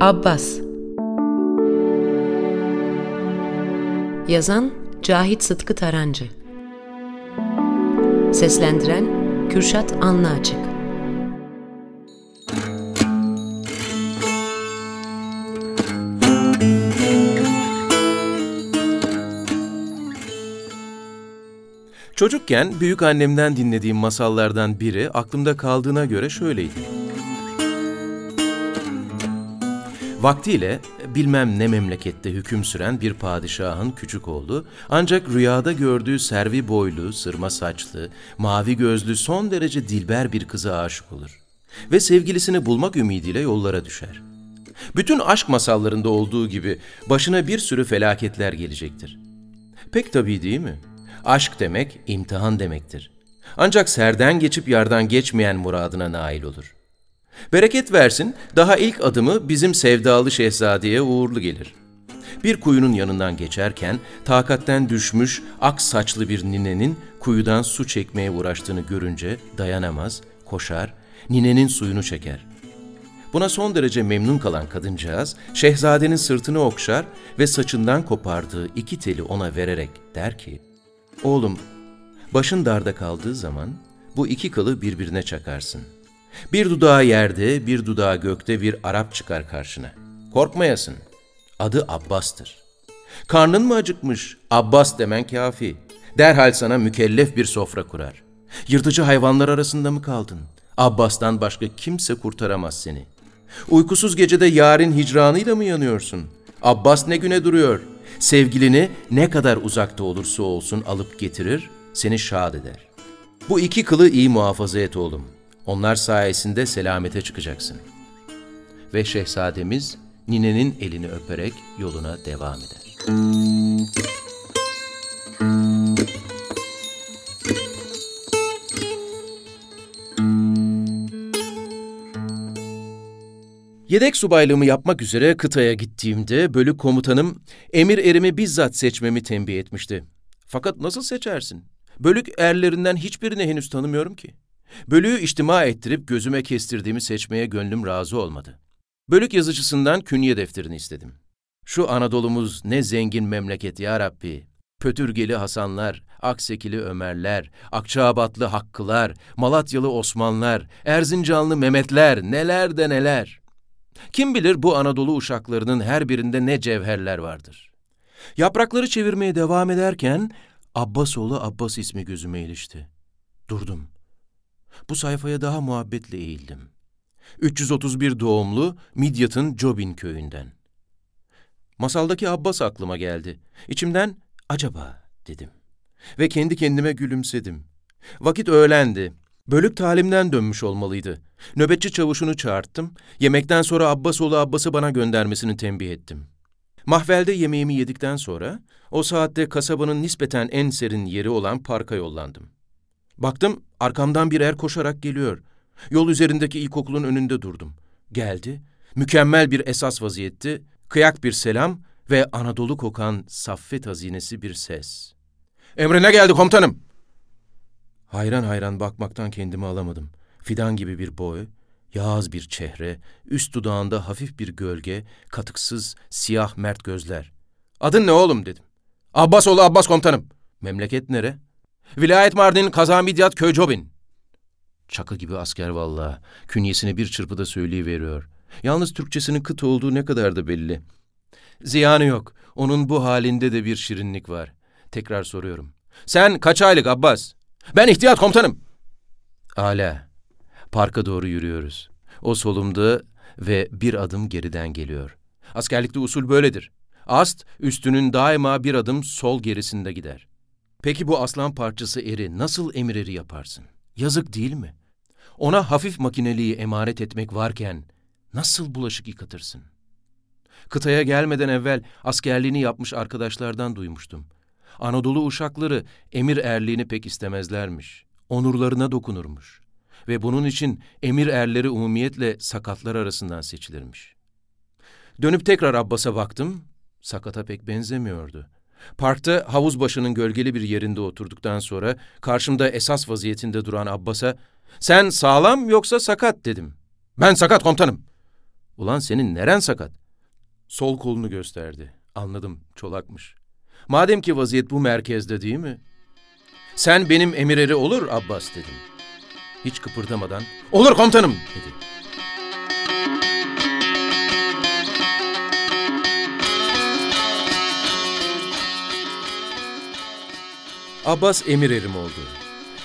Abbas. Yazan Cahit Sıtkı Tarancı. Seslendiren Kürşat Anlıaçık Çocukken büyük annemden dinlediğim masallardan biri aklımda kaldığına göre şöyleydi. Vaktiyle bilmem ne memlekette hüküm süren bir padişahın küçük oğlu ancak rüyada gördüğü servi boylu, sırma saçlı, mavi gözlü son derece dilber bir kıza aşık olur. Ve sevgilisini bulmak ümidiyle yollara düşer. Bütün aşk masallarında olduğu gibi başına bir sürü felaketler gelecektir. Pek tabii değil mi? Aşk demek imtihan demektir. Ancak serden geçip yardan geçmeyen muradına nail olur.'' Bereket versin, daha ilk adımı bizim sevdalı şehzadeye uğurlu gelir. Bir kuyunun yanından geçerken takatten düşmüş ak saçlı bir ninenin kuyudan su çekmeye uğraştığını görünce dayanamaz, koşar, ninenin suyunu çeker. Buna son derece memnun kalan kadıncağız, şehzadenin sırtını okşar ve saçından kopardığı iki teli ona vererek der ki, ''Oğlum, başın darda kaldığı zaman bu iki kılı birbirine çakarsın.'' Bir dudağı yerde, bir dudağı gökte bir Arap çıkar karşına. Korkmayasın. Adı Abbas'tır. Karnın mı acıkmış? Abbas demen kafi. Derhal sana mükellef bir sofra kurar. Yırtıcı hayvanlar arasında mı kaldın? Abbas'tan başka kimse kurtaramaz seni. Uykusuz gecede yarın hicranıyla mı yanıyorsun? Abbas ne güne duruyor? Sevgilini ne kadar uzakta olursa olsun alıp getirir, seni şad eder. Bu iki kılı iyi muhafaza et oğlum. Onlar sayesinde selamete çıkacaksın. Ve şehzademiz ninenin elini öperek yoluna devam eder. Yedek subaylığımı yapmak üzere kıtaya gittiğimde bölük komutanım emir erimi bizzat seçmemi tembih etmişti. Fakat nasıl seçersin? Bölük erlerinden hiçbirini henüz tanımıyorum ki. Bölüğü içtima ettirip gözüme kestirdiğimi seçmeye gönlüm razı olmadı. Bölük yazıcısından künye defterini istedim. Şu Anadolu'muz ne zengin memleket ya Rabbi. Pötürgeli Hasanlar, Aksekili Ömerler, Akçaabatlı Hakkılar, Malatyalı Osmanlar, Erzincanlı Mehmetler, neler de neler. Kim bilir bu Anadolu uşaklarının her birinde ne cevherler vardır. Yaprakları çevirmeye devam ederken Abbasoğlu Abbas ismi gözüme ilişti. Durdum. Bu sayfaya daha muhabbetle eğildim. 331 doğumlu Midyat'ın Jobin köyünden. Masaldaki Abbas aklıma geldi. İçimden acaba dedim. Ve kendi kendime gülümsedim. Vakit öğlendi. Bölük talimden dönmüş olmalıydı. Nöbetçi çavuşunu çağırttım. Yemekten sonra Abbasoğlu Abbas'ı bana göndermesini tembih ettim. Mahvelde yemeğimi yedikten sonra o saatte kasabanın nispeten en serin yeri olan parka yollandım. Baktım arkamdan bir er koşarak geliyor. Yol üzerindeki ilkokulun önünde durdum. Geldi, mükemmel bir esas vaziyetti, kıyak bir selam ve Anadolu kokan saffet hazinesi bir ses. Emrine geldi komutanım. Hayran hayran bakmaktan kendimi alamadım. Fidan gibi bir boy, yağız bir çehre, üst dudağında hafif bir gölge, katıksız, siyah mert gözler. Adın ne oğlum dedim. Abbasoğlu Abbas komutanım. Memleket nere? Vilayet Mardin Kazamidyat Köycobin. Çakı gibi asker valla. Künyesini bir çırpıda söyleyiveriyor. Yalnız Türkçesinin kıt olduğu ne kadar da belli. Ziyanı yok. Onun bu halinde de bir şirinlik var. Tekrar soruyorum. Sen kaç aylık Abbas? Ben ihtiyat komutanım. Ala. Parka doğru yürüyoruz. O solumda ve bir adım geriden geliyor. Askerlikte usul böyledir. Ast, üstünün daima bir adım sol gerisinde gider. Peki bu aslan parçası eri nasıl emir eri yaparsın? Yazık değil mi? Ona hafif makineliği emaret etmek varken nasıl bulaşık yıkatırsın? Kıtaya gelmeden evvel askerliğini yapmış arkadaşlardan duymuştum. Anadolu uşakları emir erliğini pek istemezlermiş. Onurlarına dokunurmuş. Ve bunun için emir erleri umumiyetle sakatlar arasından seçilirmiş. Dönüp tekrar Abbas'a baktım, sakata pek benzemiyordu. Parkta havuz başının gölgeli bir yerinde oturduktan sonra karşımda esas vaziyetinde duran Abbas'a ''Sen sağlam yoksa sakat?'' dedim. ''Ben sakat komutanım.'' Ulan senin neren sakat? Sol kolunu gösterdi. Anladım, çolakmış. Madem ki vaziyet bu merkezde değil mi? Sen benim emir eri olur Abbas dedim. Hiç kıpırdamadan, olur komutanım dedi. Abbas emir erim oldu.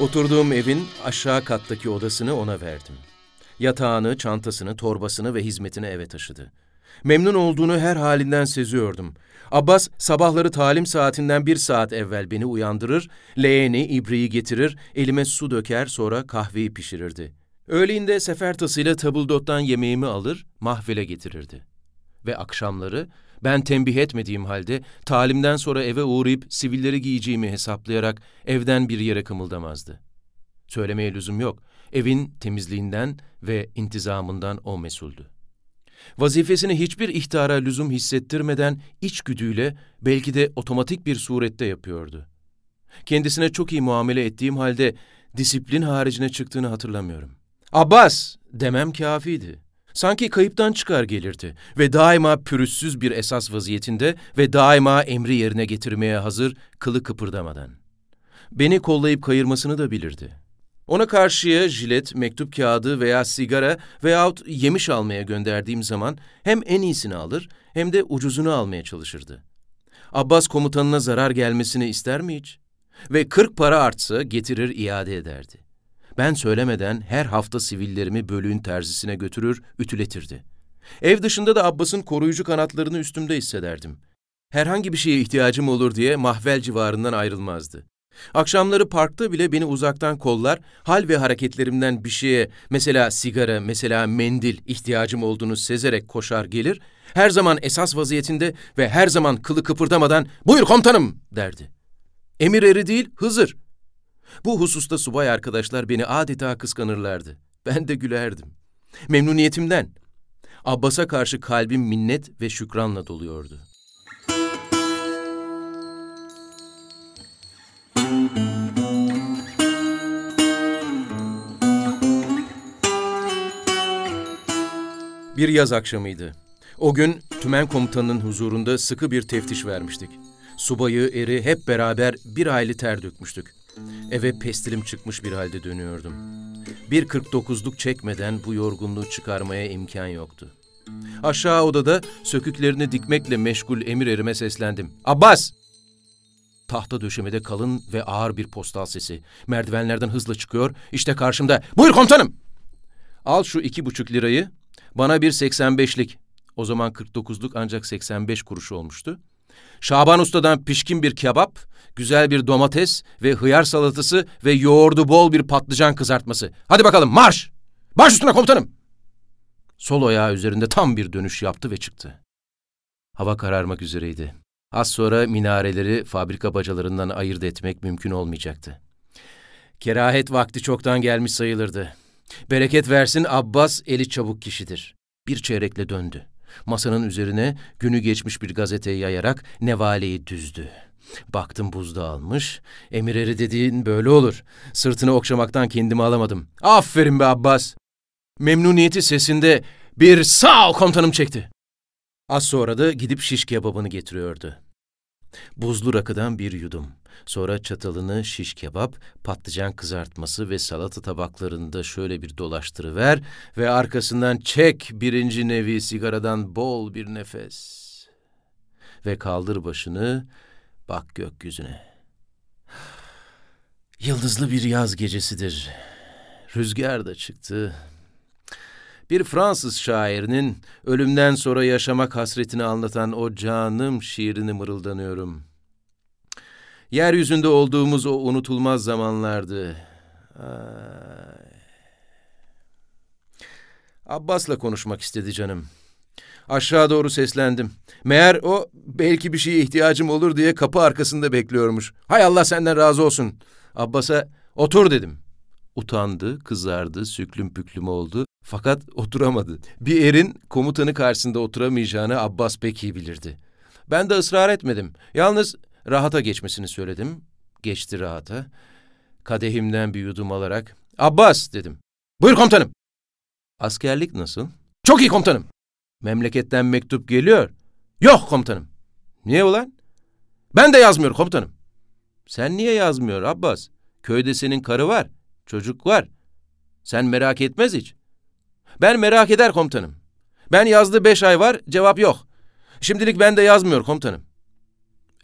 Oturduğum evin aşağı kattaki odasını ona verdim. Yatağını, çantasını, torbasını ve hizmetini eve taşıdı. Memnun olduğunu her halinden seziyordum. Abbas sabahları talim saatinden bir saat evvel beni uyandırır, leğeni, ibriği getirir, elime su döker sonra kahveyi pişirirdi. Öğleyin sefer tasıyla tabuldottan yemeğimi alır, mahvele getirirdi. Ve akşamları ben tembih etmediğim halde talimden sonra eve uğrayıp sivilleri giyeceğimi hesaplayarak evden bir yere kımıldamazdı. Söylemeye lüzum yok. Evin temizliğinden ve intizamından o mesuldü. Vazifesini hiçbir ihtara lüzum hissettirmeden içgüdüyle belki de otomatik bir surette yapıyordu. Kendisine çok iyi muamele ettiğim halde disiplin haricine çıktığını hatırlamıyorum. Abbas demem kafiydi. Sanki kayıptan çıkar gelirdi ve daima pürüzsüz bir esas vaziyetinde ve daima emri yerine getirmeye hazır, kılı kıpırdamadan. Beni kollayıp kayırmasını da bilirdi. Ona karşıya jilet, mektup kağıdı veya sigara veyahut yemiş almaya gönderdiğim zaman hem en iyisini alır hem de ucuzunu almaya çalışırdı. Abbas komutanına zarar gelmesini ister mi hiç? Ve kırk para artsa getirir iade ederdi. Ben söylemeden her hafta sivillerimi bölüğün terzisine götürür, ütületirdi. Ev dışında da Abbas'ın koruyucu kanatlarını üstümde hissederdim. Herhangi bir şeye ihtiyacım olur diye mahvel civarından ayrılmazdı. Akşamları parkta bile beni uzaktan kollar, hal ve hareketlerimden bir şeye, mesela sigara, mesela mendil ihtiyacım olduğunu sezerek koşar gelir, her zaman esas vaziyetinde ve her zaman kılı kıpırdamadan ''Buyur komutanım'' derdi. Emir eri değil, Hızır. Bu hususta subay arkadaşlar beni adeta kıskanırlardı. Ben de gülerdim. Memnuniyetimden. Abbas'a karşı kalbim minnet ve şükranla doluyordu. Bir yaz akşamıydı. O gün tümen komutanının huzurunda sıkı bir teftiş vermiştik. Subayı, eri hep beraber bir aylı ter dökmüştük. Eve pestilim çıkmış bir halde dönüyordum. Bir 49'luk çekmeden bu yorgunluğu çıkarmaya imkan yoktu. Aşağı odada söküklerini dikmekle meşgul emir erime seslendim. Abbas! Tahta döşemede kalın ve ağır bir postal sesi. Merdivenlerden hızla çıkıyor. İşte karşımda. Buyur komutanım! Al şu iki buçuk lirayı. Bana bir 85'lik. O zaman 49'luk ancak 85 kuruş olmuştu. Şaban Usta'dan pişkin bir kebap, güzel bir domates ve hıyar salatası ve yoğurdu bol bir patlıcan kızartması. Hadi bakalım marş! Baş üstüne komutanım! Sol ayağı üzerinde tam bir dönüş yaptı ve çıktı. Hava kararmak üzereydi. Az sonra minareleri fabrika bacalarından ayırt etmek mümkün olmayacaktı. Kerahet vakti çoktan gelmiş sayılırdı. Bereket versin Abbas eli çabuk kişidir. Bir çeyrekle döndü. Masanın üzerine günü geçmiş bir gazeteyi yayarak nevaleyi düzdü. Baktım buzda almış. Emireri dediğin böyle olur. Sırtını okşamaktan kendimi alamadım. Aferin be Abbas. Memnuniyeti sesinde bir sağ ol komutanım çekti. Az sonra da gidip şiş kebabını getiriyordu. Buzlu rakıdan bir yudum. Sonra çatalını şiş kebap, patlıcan kızartması ve salata tabaklarında şöyle bir dolaştırıver ve arkasından çek birinci nevi sigaradan bol bir nefes. Ve kaldır başını, bak gökyüzüne. Yıldızlı bir yaz gecesidir. Rüzgar da çıktı. Bir Fransız şairinin ölümden sonra yaşamak hasretini anlatan o canım şiirini mırıldanıyorum.'' Yeryüzünde olduğumuz o unutulmaz zamanlardı. Ay. Abbas'la konuşmak istedi canım. Aşağı doğru seslendim. Meğer o belki bir şeye ihtiyacım olur diye kapı arkasında bekliyormuş. Hay Allah senden razı olsun. Abbas'a otur dedim. Utandı, kızardı, süklüm püklüm oldu. Fakat oturamadı. Bir erin komutanı karşısında oturamayacağını Abbas pek iyi bilirdi. Ben de ısrar etmedim. Yalnız Rahata geçmesini söyledim. Geçti rahata. Kadehimden bir yudum alarak, Abbas dedim. Buyur komutanım. Askerlik nasıl? Çok iyi komutanım. Memleketten mektup geliyor. Yok komutanım. Niye ulan? Ben de yazmıyor komutanım. Sen niye yazmıyor Abbas? Köyde senin karı var, çocuk var. Sen merak etmez hiç. Ben merak eder komutanım. Ben yazdı beş ay var, cevap yok. Şimdilik ben de yazmıyor komutanım.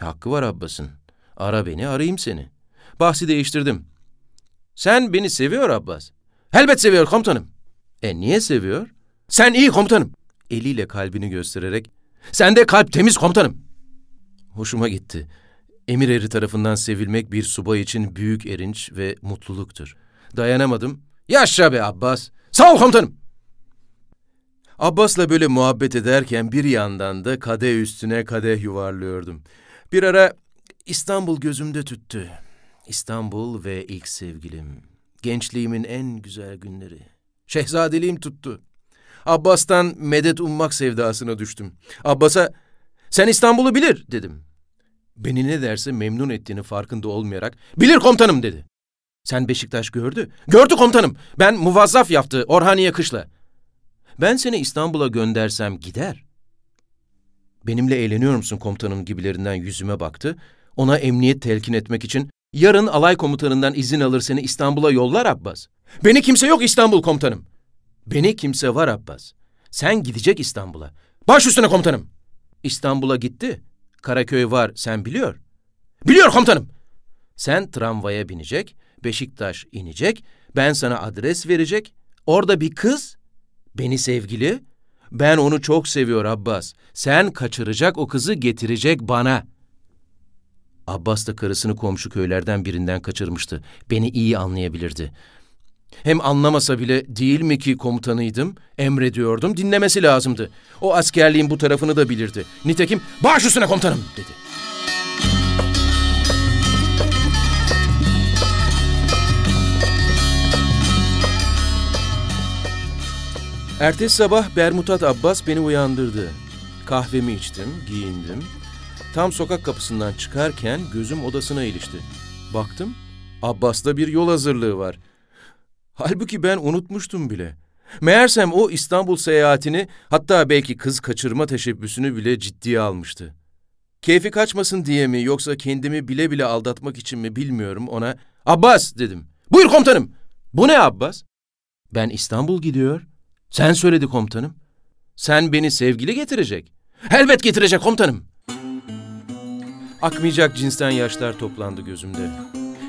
E, hakkı var Abbas'ın. Ara beni, arayayım seni. Bahsi değiştirdim. Sen beni seviyor Abbas. Elbet seviyor komutanım. E niye seviyor? Sen iyi komutanım. Eliyle kalbini göstererek. Sende kalp temiz komutanım. Hoşuma gitti. Emir eri tarafından sevilmek bir subay için büyük erinç ve mutluluktur. Dayanamadım. Yaşa be Abbas. Sağ ol komutanım. Abbas'la böyle muhabbet ederken bir yandan da kadeh üstüne kadeh yuvarlıyordum. Bir ara İstanbul gözümde tüttü. İstanbul ve ilk sevgilim. Gençliğimin en güzel günleri. Şehzadeliğim tuttu. Abbas'tan medet ummak sevdasına düştüm. Abbas'a sen İstanbul'u bilir dedim. Beni ne derse memnun ettiğini farkında olmayarak bilir komutanım dedi. Sen Beşiktaş gördü. Gördü komutanım. Ben muvazzaf yaptı Orhaniye kışla. Ben seni İstanbul'a göndersem gider. Benimle eğleniyor musun komutanım gibilerinden yüzüme baktı. Ona emniyet telkin etmek için yarın alay komutanından izin alır seni İstanbul'a yollar Abbas. Beni kimse yok İstanbul komutanım. Beni kimse var Abbas. Sen gidecek İstanbul'a. Baş üstüne komutanım. İstanbul'a gitti. Karaköy var sen biliyor. Biliyor komutanım. Sen tramvaya binecek, Beşiktaş inecek, ben sana adres verecek. Orada bir kız, beni sevgili, ben onu çok seviyor Abbas. Sen kaçıracak o kızı getirecek bana. Abbas da karısını komşu köylerden birinden kaçırmıştı. Beni iyi anlayabilirdi. Hem anlamasa bile değil mi ki komutanıydım, emrediyordum, dinlemesi lazımdı. O askerliğin bu tarafını da bilirdi. Nitekim baş üstüne komutanım dedi. Ertesi sabah Bermutat Abbas beni uyandırdı. Kahvemi içtim, giyindim. Tam sokak kapısından çıkarken gözüm odasına ilişti. Baktım, Abbas'ta bir yol hazırlığı var. Halbuki ben unutmuştum bile. Meğersem o İstanbul seyahatini hatta belki kız kaçırma teşebbüsünü bile ciddiye almıştı. Keyfi kaçmasın diye mi yoksa kendimi bile bile aldatmak için mi bilmiyorum ona Abbas dedim. Buyur komutanım. Bu ne Abbas? Ben İstanbul gidiyor. Sen söyledi komutanım. Sen beni sevgili getirecek. Elbet getirecek komutanım. Akmayacak cinsten yaşlar toplandı gözümde.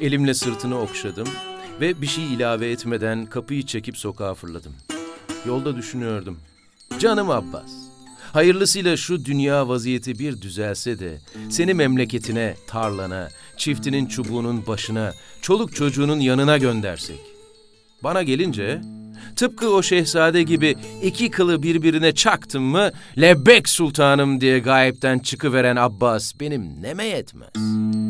Elimle sırtını okşadım ve bir şey ilave etmeden kapıyı çekip sokağa fırladım. Yolda düşünüyordum. Canım Abbas, hayırlısıyla şu dünya vaziyeti bir düzelse de seni memleketine, tarlana, çiftinin çubuğunun başına, çoluk çocuğunun yanına göndersek. Bana gelince tıpkı o şehzade gibi iki kılı birbirine çaktım mı lebbek sultanım diye gayipten çıkıveren Abbas benim neme yetmez.''